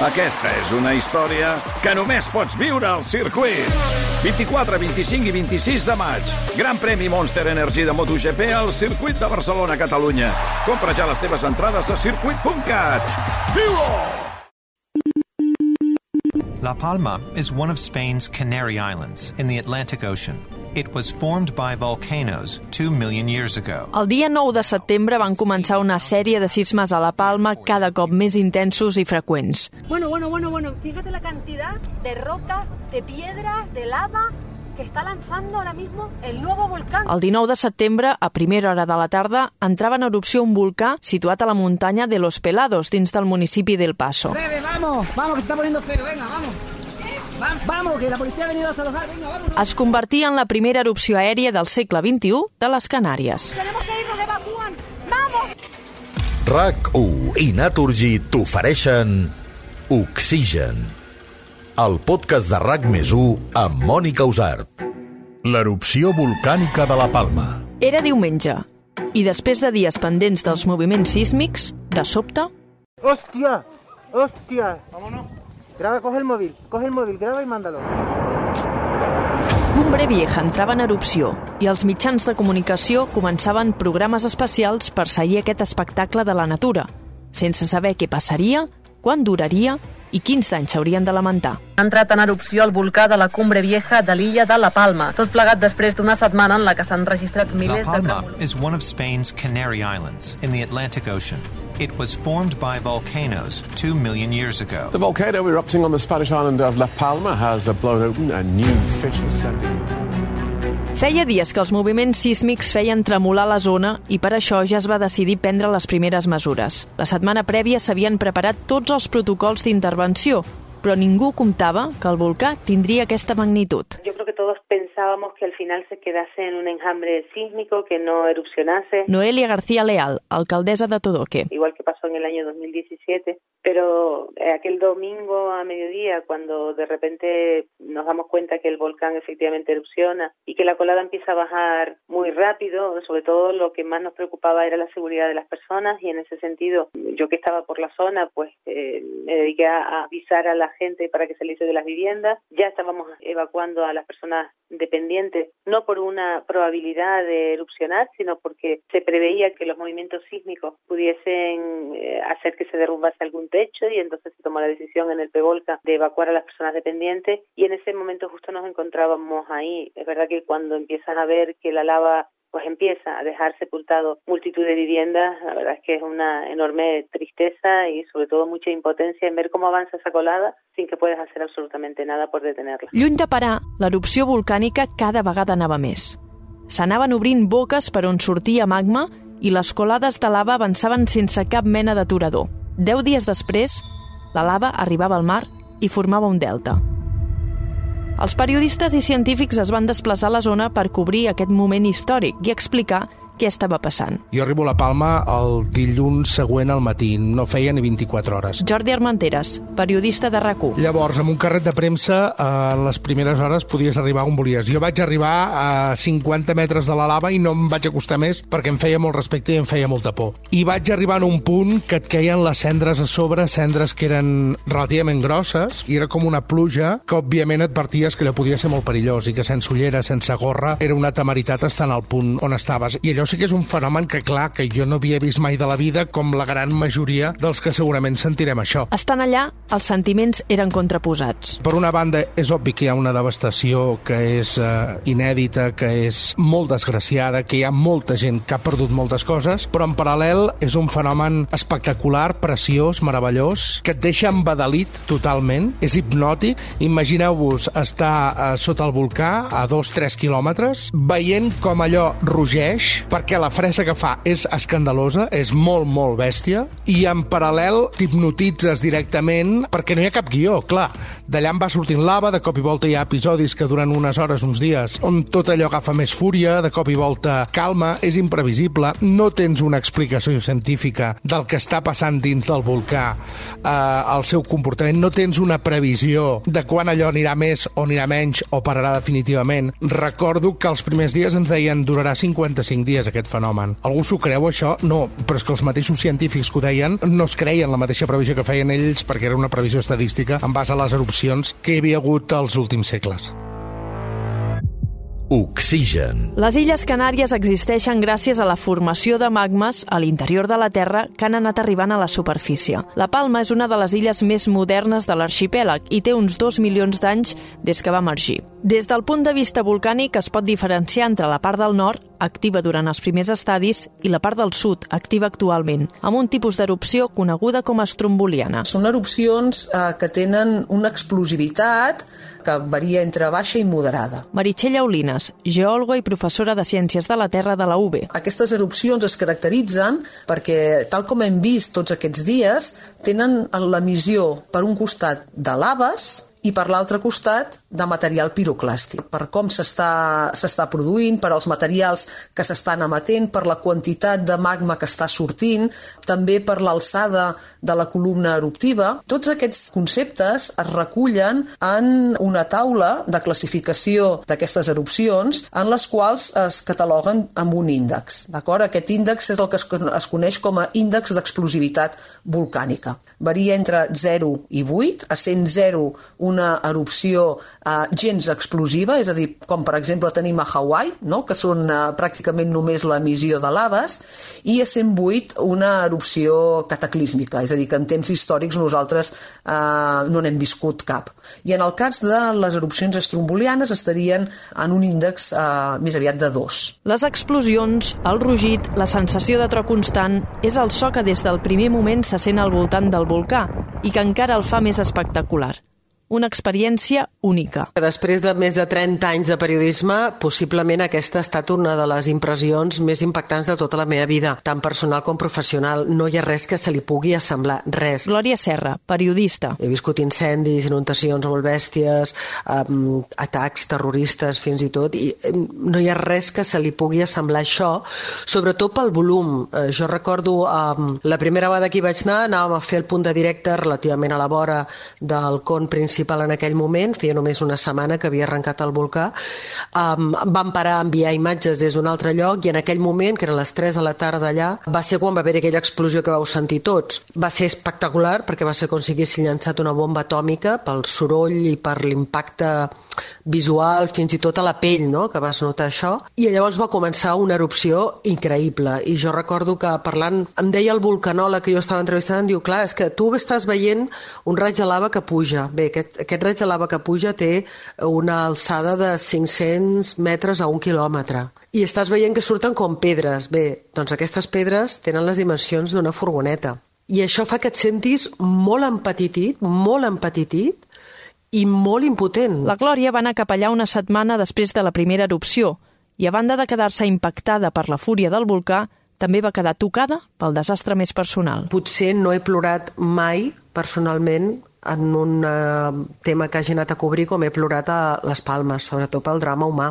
Aquesta és una història que només pots viure al circuit. 24, 25 i 26 de maig. Gran premi Monster Energy de MotoGP al circuit de Barcelona, Catalunya. Compra ja les teves entrades a circuit.cat. Viu-ho! La Palma is one of Spain's Canary Islands in the Atlantic Ocean. It was formed by volcanoes two million years ago. El dia 9 de setembre van començar una sèrie de sismes a la Palma cada cop més intensos i freqüents. Bueno, bueno, bueno, bueno, fíjate la cantidad de rocas, de piedras, de lava que está lanzando ahora mismo el nuevo volcán. El 19 de setembre, a primera hora de la tarda, entrava en erupció un volcà situat a la muntanya de Los Pelados, dins del municipi del Paso. Bebe, vamos, vamos, que está poniendo feo, venga, vamos. Vamos, que la policía ha venido a desalojar, venga, vamos. Es convertia en la primera erupció aèria del segle XXI de les Canàries. Tenemos que irnos, evacúan. ¡Vamos! RAC1 i Naturgy t'ofereixen Oxigen, el podcast de RAC més 1 amb Mònica Usart. L'erupció volcànica de la Palma. Era diumenge, i després de dies pendents dels moviments sísmics, de sobte, ¡Hostia! ¡Hostia! Vámonos. Graba, coge el móvil, coge el móvil, graba y mándalo. Cumbre Vieja entrava en erupció i els mitjans de comunicació començaven programes especials per seguir aquest espectacle de la natura, sense saber què passaria, quan duraria i quins danys s'haurien de lamentar. Ha entrat en erupció el volcà de la Cumbre Vieja de l'illa de La Palma, tot plegat després d'una setmana en la que s'han registrat La milers de Palma tremolors. is one of Spain's Canary Islands in the Atlantic Ocean. It was formed by volcanoes two million years ago. The volcano erupting on the Spanish island of La Palma has blown open a new fissure sending Feia dies que els moviments sísmics feien tremolar la zona i per això ja es va decidir prendre les primeres mesures. La setmana prèvia s'havien preparat tots els protocols d'intervenció, però ningú comptava que el volcà tindria aquesta magnitud. Yo creo que todos pensábamos que al final se quedase en un enjambre sísmico, que no erupcionase, Noelia García Leal, alcaldesa de Todoque. igual que pasó en el año 2017. Pero eh, aquel domingo a mediodía, cuando de repente nos damos cuenta que el volcán efectivamente erupciona y que la colada empieza a bajar muy rápido, sobre todo lo que más nos preocupaba era la seguridad de las personas y en ese sentido, yo que estaba por la zona, pues eh, me dediqué a avisar a la gente para que saliese de las viviendas. Ya estábamos evacuando a las personas dependientes, no por una probabilidad de erupcionar, sino porque se preveía que los movimientos sísmicos pudiesen hacer que se derrumbase algún techo y entonces se tomó la decisión en el Pevolca de evacuar a las personas dependientes y en ese momento justo nos encontrábamos ahí. Es verdad que cuando empiezas a ver que la lava pues empieza a dejar sepultado multitud de viviendas, la verdad es que es una enorme tristeza y sobre todo mucha impotencia en ver cómo avanza esa colada sin que puedas hacer absolutamente nada por detenerla. Lluny de parar, l'erupció volcànica cada vegada anava més. S'anaven obrint boques per on sortia magma i les colades de lava avançaven sense cap mena d'aturador. Deu dies després, la lava arribava al mar i formava un delta. Els periodistes i científics es van desplaçar a la zona per cobrir aquest moment històric i explicar què estava passant. Jo arribo a La Palma el dilluns següent al matí, no feia ni 24 hores. Jordi Armenteres, periodista de rac Llavors, amb un carret de premsa, a les primeres hores podies arribar on volies. Jo vaig arribar a 50 metres de la lava i no em vaig acostar més perquè em feia molt respecte i em feia molta por. I vaig arribar en un punt que et queien les cendres a sobre, cendres que eren relativament grosses, i era com una pluja que, òbviament, adverties que allò podia ser molt perillós i que sense ullera, sense gorra, era una temeritat estar en el punt on estaves. I allò sí que és un fenomen que, clar, que jo no havia vist mai de la vida, com la gran majoria dels que segurament sentirem això. Estant allà, els sentiments eren contraposats. Per una banda, és obvi que hi ha una devastació que és eh, inèdita, que és molt desgraciada, que hi ha molta gent que ha perdut moltes coses, però en paral·lel és un fenomen espectacular, preciós, meravellós, que et deixa embadalit totalment, és hipnòtic. Imagineu-vos estar eh, sota el volcà, a dos, tres quilòmetres, veient com allò rugeix, perquè la fressa que fa és escandalosa, és molt, molt bèstia, i en paral·lel t'hipnotitzes directament perquè no hi ha cap guió, clar. D'allà em va sortint lava, de cop i volta hi ha episodis que duren unes hores, uns dies, on tot allò agafa més fúria, de cop i volta calma, és imprevisible, no tens una explicació científica del que està passant dins del volcà, eh, el seu comportament, no tens una previsió de quan allò anirà més o anirà menys o pararà definitivament. Recordo que els primers dies ens deien durarà 55 dies dies, aquest fenomen. Algú s'ho creu, això? No, però és que els mateixos científics que ho deien no es creien la mateixa previsió que feien ells perquè era una previsió estadística en base a les erupcions que hi havia hagut als últims segles. Oxigen. Les Illes Canàries existeixen gràcies a la formació de magmes a l'interior de la Terra que han anat arribant a la superfície. La Palma és una de les illes més modernes de l'arxipèlag i té uns 2 milions d'anys des que va emergir. Des del punt de vista volcànic es pot diferenciar entre la part del nord, activa durant els primers estadis, i la part del sud, activa actualment, amb un tipus d'erupció coneguda com a estromboliana. Són erupcions eh, que tenen una explosivitat que varia entre baixa i moderada. Meritxell Aulines, geòloga i professora de Ciències de la Terra de la UB. Aquestes erupcions es caracteritzen perquè, tal com hem vist tots aquests dies, tenen l'emissió per un costat de laves i per l'altre costat de material piroclàstic, per com s'està produint, per als materials que s'estan emetent, per la quantitat de magma que està sortint, també per l'alçada de la columna eruptiva. Tots aquests conceptes es recullen en una taula de classificació d'aquestes erupcions en les quals es cataloguen amb un índex. D'acord? Aquest índex és el que es coneix com a índex d'explosivitat volcànica. Varia entre 0 i 8, a 0 una erupció eh, gens explosiva, és a dir, com per exemple tenim a Hawaii, no? que són eh, pràcticament només l'emissió de laves, i a 108 una erupció cataclísmica, és a dir, que en temps històrics nosaltres eh, no n'hem viscut cap. I en el cas de les erupcions estrombolianes estarien en un índex eh, més aviat de 2. Les explosions, el rugit, la sensació de tro constant és el so que des del primer moment se sent al voltant del volcà i que encara el fa més espectacular una experiència única. Després de més de 30 anys de periodisme, possiblement aquesta ha estat una de les impressions més impactants de tota la meva vida, tant personal com professional. No hi ha res que se li pugui assemblar, res. Glòria Serra, periodista. He viscut incendis, inundacions molt bèsties, um, atacs terroristes fins i tot, i no hi ha res que se li pugui assemblar això, sobretot pel volum. Uh, jo recordo um, la primera vegada que hi vaig anar, anàvem a fer el punt de directe relativament a la vora del con principal principal en aquell moment, feia només una setmana que havia arrencat el volcà, um, van parar a enviar imatges des d'un altre lloc i en aquell moment, que eren les 3 de la tarda allà, va ser quan va haver aquella explosió que vau sentir tots. Va ser espectacular perquè va ser com si haguessin llançat una bomba atòmica pel soroll i per l'impacte visual, fins i tot a la pell, no?, que vas notar això. I llavors va començar una erupció increïble. I jo recordo que parlant, em deia el vulcanòleg que jo estava entrevistant, diu, clar, és que tu estàs veient un raig de lava que puja. Bé, aquest, aquest raig de lava que puja té una alçada de 500 metres a un quilòmetre. I estàs veient que surten com pedres. Bé, doncs aquestes pedres tenen les dimensions d'una furgoneta. I això fa que et sentis molt empetitit, molt empetitit, i molt impotent. La Glòria va anar cap allà una setmana després de la primera erupció i a banda de quedar-se impactada per la fúria del volcà, també va quedar tocada pel desastre més personal. Potser no he plorat mai, personalment, en un uh, tema que hagi anat a cobrir com he plorat a les Palmes, sobretot pel drama humà.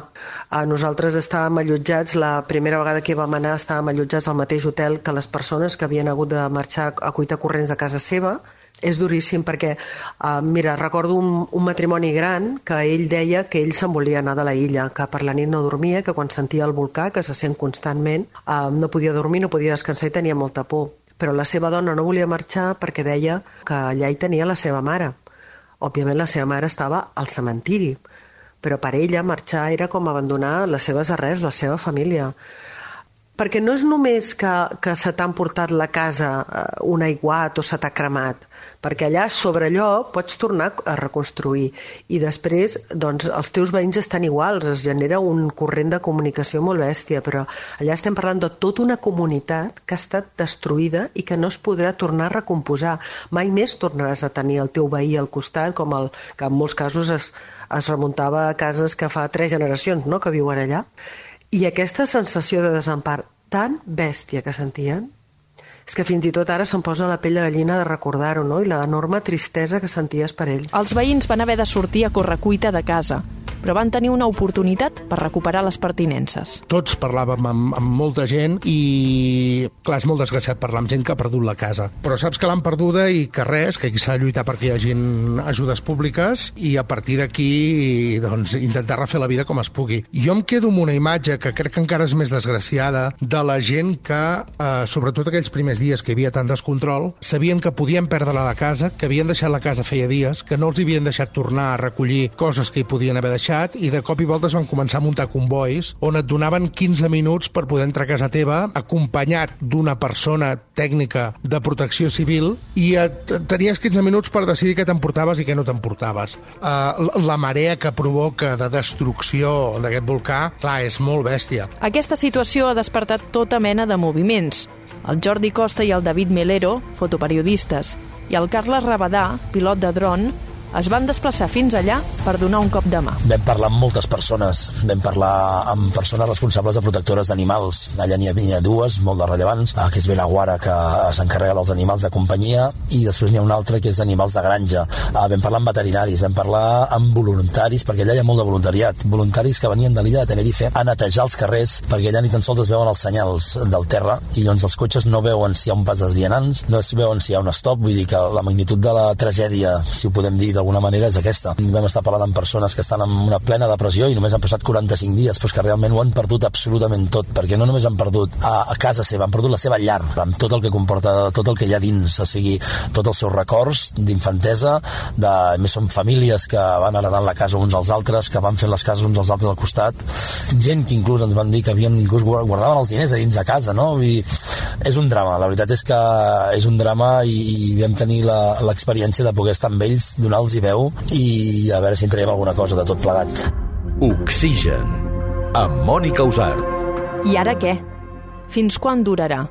Uh, nosaltres estàvem allotjats, la primera vegada que vam anar estàvem allotjats al mateix hotel que les persones que havien hagut de marxar a cuita corrents de casa seva, és duríssim perquè, uh, mira, recordo un, un matrimoni gran que ell deia que ell se'n volia anar de la illa, que per la nit no dormia, que quan sentia el volcà, que se sent constantment, uh, no podia dormir, no podia descansar i tenia molta por. Però la seva dona no volia marxar perquè deia que allà hi tenia la seva mare. Òbviament la seva mare estava al cementiri, però per ella marxar era com abandonar les seves arrels, la seva família perquè no és només que, que se t'ha portat la casa eh, un aiguat o se t'ha cremat, perquè allà sobre allò pots tornar a reconstruir i després doncs, els teus veïns estan iguals, es genera un corrent de comunicació molt bèstia, però allà estem parlant de tota una comunitat que ha estat destruïda i que no es podrà tornar a recomposar. Mai més tornaràs a tenir el teu veí al costat, com el que en molts casos es, es remuntava a cases que fa tres generacions no?, que viuen allà. I aquesta sensació de desempar tan bèstia que sentien és que fins i tot ara se'm posa la pell de gallina de recordar-ho, no? I l'enorme tristesa que senties per ells. Els veïns van haver de sortir a correcuita de casa. Però van tenir una oportunitat per recuperar les pertinences. Tots parlàvem amb, amb molta gent i, clar, és molt desgraciat parlar amb gent que ha perdut la casa. Però saps que l'han perduda i que res, que s'ha de lluitar perquè hi hagin ajudes públiques i a partir d'aquí doncs, intentar refer la vida com es pugui. Jo em quedo amb una imatge que crec que encara és més desgraciada de la gent que, eh, sobretot aquells primers dies que hi havia tant descontrol, sabien que podien perdre la casa, que havien deixat la casa feia dies, que no els havien deixat tornar a recollir coses que hi podien haver deixat i de cop i volta es van començar a muntar convois on et donaven 15 minuts per poder entrar a casa teva acompanyat d'una persona tècnica de protecció civil i et, tenies 15 minuts per decidir què t'emportaves i què no t'emportaves. Uh, la marea que provoca de destrucció d'aquest volcà, clar, és molt bèstia. Aquesta situació ha despertat tota mena de moviments. El Jordi Costa i el David Melero, fotoperiodistes, i el Carles Rabadà, pilot de dron, es van desplaçar fins allà per donar un cop de mà. Vam parlar amb moltes persones, vam parlar amb persones responsables de protectores d'animals. Allà n'hi havia dues, molt de rellevants, que és Benaguara, que s'encarrega dels animals de companyia, i després n'hi ha una altra que és d'animals de granja. Vam parlar amb veterinaris, vam parlar amb voluntaris, perquè allà hi ha molt de voluntariat. Voluntaris que venien de l'illa de Tenerife a netejar els carrers, perquè allà ni tan sols es veuen els senyals del terra, i llavors els cotxes no veuen si hi ha un pas dels vianants, no es veuen si hi ha un stop, vull dir que la magnitud de la tragèdia, si ho podem dir d'alguna manera és aquesta. Vam estar parlant amb persones que estan en una plena depressió i només han passat 45 dies, però que realment ho han perdut absolutament tot, perquè no només han perdut a, a casa seva, han perdut la seva llar, amb tot el que comporta, tot el que hi ha dins, o sigui, tots els seus records d'infantesa, de, més són famílies que van heredant la casa uns als altres, que van fent les cases uns als altres al costat, gent que inclús ens van dir que havien inclús guardaven els diners a dins de casa, no? I és un drama, la veritat és que és un drama i, i vam tenir l'experiència de poder estar amb ells, donar-los i veu i a veure si en traiem alguna cosa de tot plegat. Oxigen, amb Mònica Usart. I ara què? Fins quan durarà?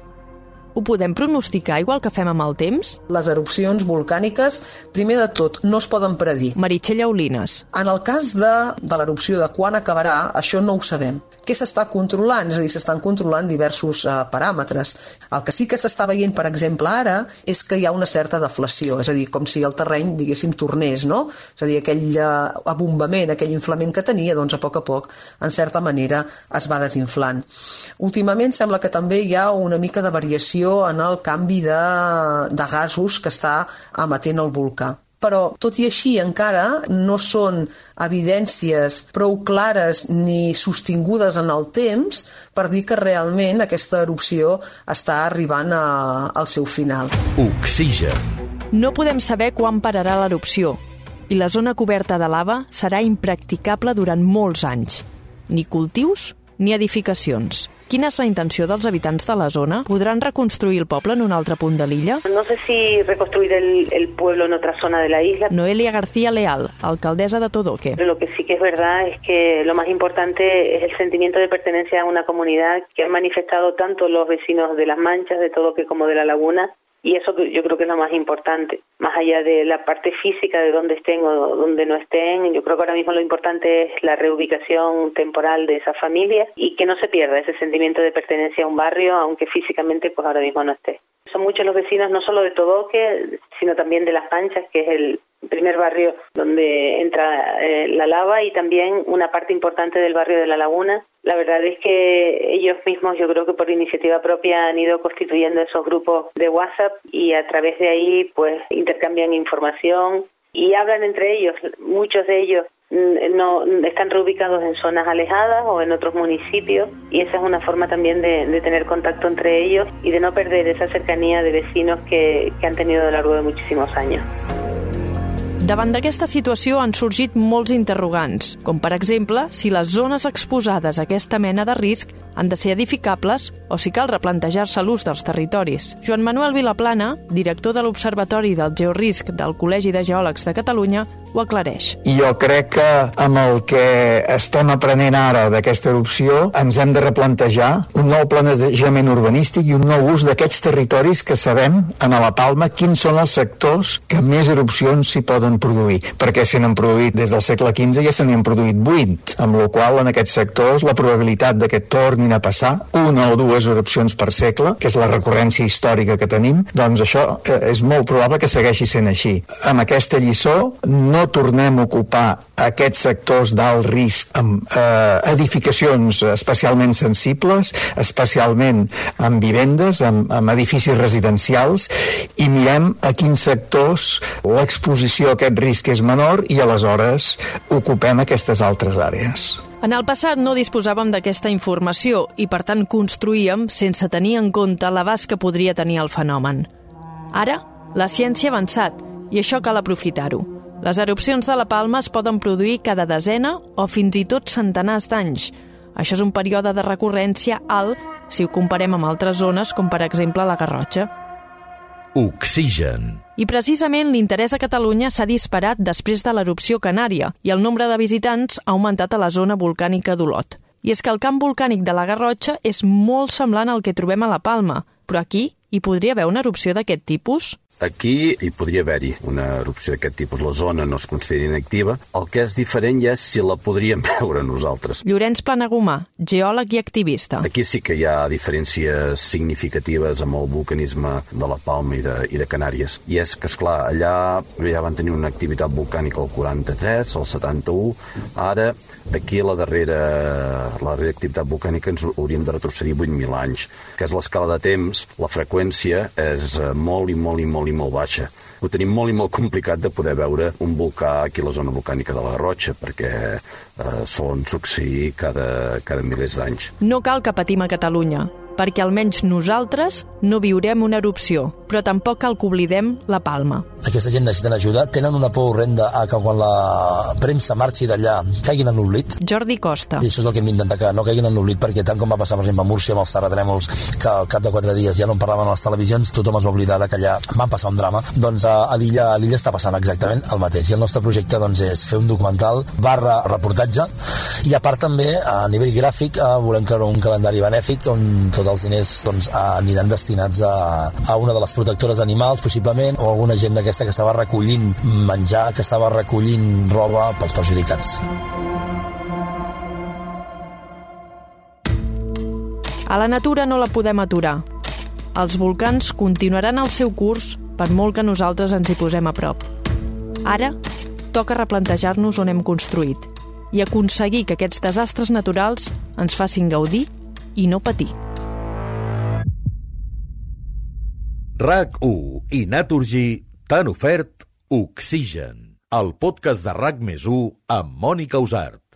Ho podem pronosticar igual que fem amb el temps? Les erupcions volcàniques, primer de tot, no es poden predir. Meritxell Aulines. En el cas de, de l'erupció, de quan acabarà, això no ho sabem. Què s'està controlant? És a dir, s'estan controlant diversos uh, paràmetres. El que sí que s'està veient, per exemple, ara, és que hi ha una certa deflació, és a dir, com si el terreny, diguéssim, tornés, no? És a dir, aquell uh, abombament, aquell inflament que tenia, doncs a poc a poc, en certa manera, es va desinflant. Últimament sembla que també hi ha una mica de variació en el canvi de, de gasos que està emetent el volcà però tot i així encara no són evidències prou clares ni sostingudes en el temps per dir que realment aquesta erupció està arribant a, al seu final. Oxigen. No podem saber quan pararà l'erupció i la zona coberta de lava serà impracticable durant molts anys. Ni cultius ni edificacions. Quina és la intenció dels habitants de la zona? Podran reconstruir el poble en un altre punt de l'illa? No sé si reconstruir el, el, pueblo en otra zona de la isla. Noelia García Leal, alcaldesa de Todoque. Lo que sí que es verdad es que lo más importante es el sentimiento de pertenencia a una comunidad que han manifestado tanto los vecinos de las Manchas, de Todoque como de la Laguna, y eso yo creo que es lo más importante, más allá de la parte física de dónde estén o dónde no estén, yo creo que ahora mismo lo importante es la reubicación temporal de esa familia y que no se pierda ese sentimiento de pertenencia a un barrio, aunque físicamente pues ahora mismo no esté. Son muchos los vecinos, no solo de Todoque, sino también de Las Panchas, que es el primer barrio donde entra eh, la lava y también una parte importante del barrio de La Laguna. La verdad es que ellos mismos, yo creo que por iniciativa propia han ido constituyendo esos grupos de WhatsApp y a través de ahí pues intercambian información y hablan entre ellos. Muchos de ellos no están reubicados en zonas alejadas o en otros municipios y esa es una forma también de, tener contacto entre ellos y de no perder esa cercanía de vecinos que, que han tenido a lo largo de muchísimos años. Davant d'aquesta situació han sorgit molts interrogants, com per exemple si les zones exposades a aquesta mena de risc han de ser edificables o si cal replantejar-se l'ús dels territoris. Joan Manuel Vilaplana, director de l'Observatori del Georisc del Col·legi de Geòlegs de Catalunya, ho aclareix. Jo crec que amb el que estem aprenent ara d'aquesta erupció ens hem de replantejar un nou planejament urbanístic i un nou ús d'aquests territoris que sabem en la Palma quins són els sectors que més erupcions s'hi poden produir, perquè se n'han produït des del segle XV ja se n'hi han produït 8, amb la qual en aquests sectors la probabilitat de que tornin a passar, una o dues erupcions per segle, que és la recurrència històrica que tenim, doncs això eh, és molt probable que segueixi sent així. Amb aquesta lliçó no tornem a ocupar aquests sectors d'alt risc amb eh, edificacions especialment sensibles, especialment amb vivendes, amb, amb edificis residencials, i mirem a quins sectors l'exposició a aquest risc és menor i aleshores ocupem aquestes altres àrees. En el passat no disposàvem d'aquesta informació i, per tant, construïem sense tenir en compte l'abast que podria tenir el fenomen. Ara, la ciència ha avançat i això cal aprofitar-ho. Les erupcions de la Palma es poden produir cada desena o fins i tot centenars d'anys. Això és un període de recurrència alt si ho comparem amb altres zones, com per exemple la Garrotxa. Oxigen. I precisament l'interès a Catalunya s'ha disparat després de l'erupció canària i el nombre de visitants ha augmentat a la zona volcànica d'Olot. I és que el camp volcànic de la Garrotxa és molt semblant al que trobem a la Palma, però aquí hi podria haver una erupció d'aquest tipus? Aquí hi podria haver-hi una erupció d'aquest tipus. La zona no es considera inactiva. El que és diferent ja és si la podríem veure nosaltres. Llorenç Planagumà, geòleg i activista. Aquí sí que hi ha diferències significatives amb el vulcanisme de la Palma i de, i de Canàries. I és que, és clar allà ja van tenir una activitat volcànica al 43, al 71. Ara, aquí la darrera, la darrera activitat volcànica ens hauríem de retrocedir 8.000 anys, que és l'escala de temps, la freqüència és molt i molt i molt i molt baixa. Ho tenim molt i molt complicat de poder veure un volcà aquí a la zona volcànica de la Garrotxa, perquè eh, solen succeir cada, cada milers d'anys. No cal que patim a Catalunya perquè almenys nosaltres no viurem una erupció, però tampoc cal que oblidem la Palma. Aquesta gent necessiten ajuda, tenen una por horrenda a que quan la premsa marxi d'allà caiguin en l'oblit. Jordi Costa. I això és el que hem d'intentar, que no caiguin en l'oblit, perquè tant com va passar, per exemple, a Múrcia amb els terratrèmols, que al cap de quatre dies ja no en parlaven a les televisions, tothom es va oblidar que allà va passar un drama, doncs a, l'illa a l'illa està passant exactament el mateix. I el nostre projecte doncs, és fer un documental barra reportatge i a part també a nivell gràfic eh, volem treure un calendari benèfic on tot els diners doncs, aniran destinats a, a una de les protectores animals, possiblement, o alguna gent d'aquesta que estava recollint menjar, que estava recollint roba pels perjudicats. A la natura no la podem aturar. Els volcans continuaran el seu curs per molt que nosaltres ens hi posem a prop. Ara, toca replantejar-nos on hem construït i aconseguir que aquests desastres naturals ens facin gaudir i no patir. RAC1 i Naturgy t'han ofert Oxigen, el podcast de RAC més amb Mònica Usart.